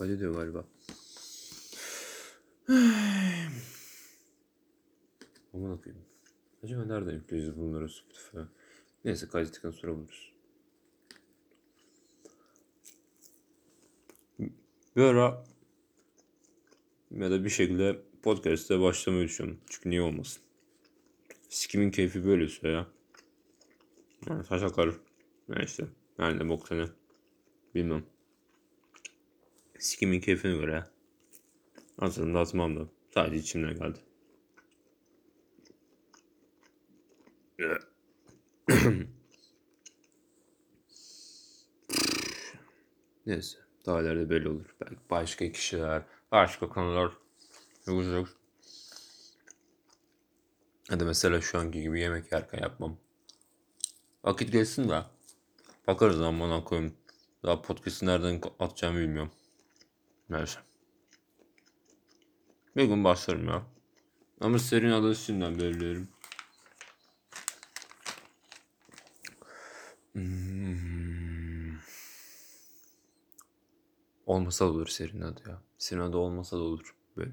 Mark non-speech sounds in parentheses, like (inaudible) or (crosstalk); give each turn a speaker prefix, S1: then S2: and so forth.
S1: kaydediyor galiba. (sighs) Aman okuyayım. Acaba nereden yükleyeceğiz bunları Spotify'a? Neyse kaydettikten sonra buluruz. Bir ara ya da bir şekilde podcast'e başlamayı düşünüyorum. Çünkü niye olmasın? Sikimin keyfi böyleyse ya. Yani saç akar. Neyse. Yani ne bok seni. Bilmem. Sikimin keyfine göre. Aslında atmam da. Sadece içimden geldi. Neyse. Daha ileride belli olur. Belki başka kişiler, başka konular yapacak. Ya da mesela şu anki gibi yemek yerken yapmam. Vakit geçsin de. Bakarız amına koyayım. Daha podcast'ı nereden atacağımı bilmiyorum. Neyse. Bir gün başlarım ya. Ama serinin adını şimdiden belirlerim. Hmm. Olmasa da olur serinin adı ya. Serinin adı olmasa da olur. Böyle.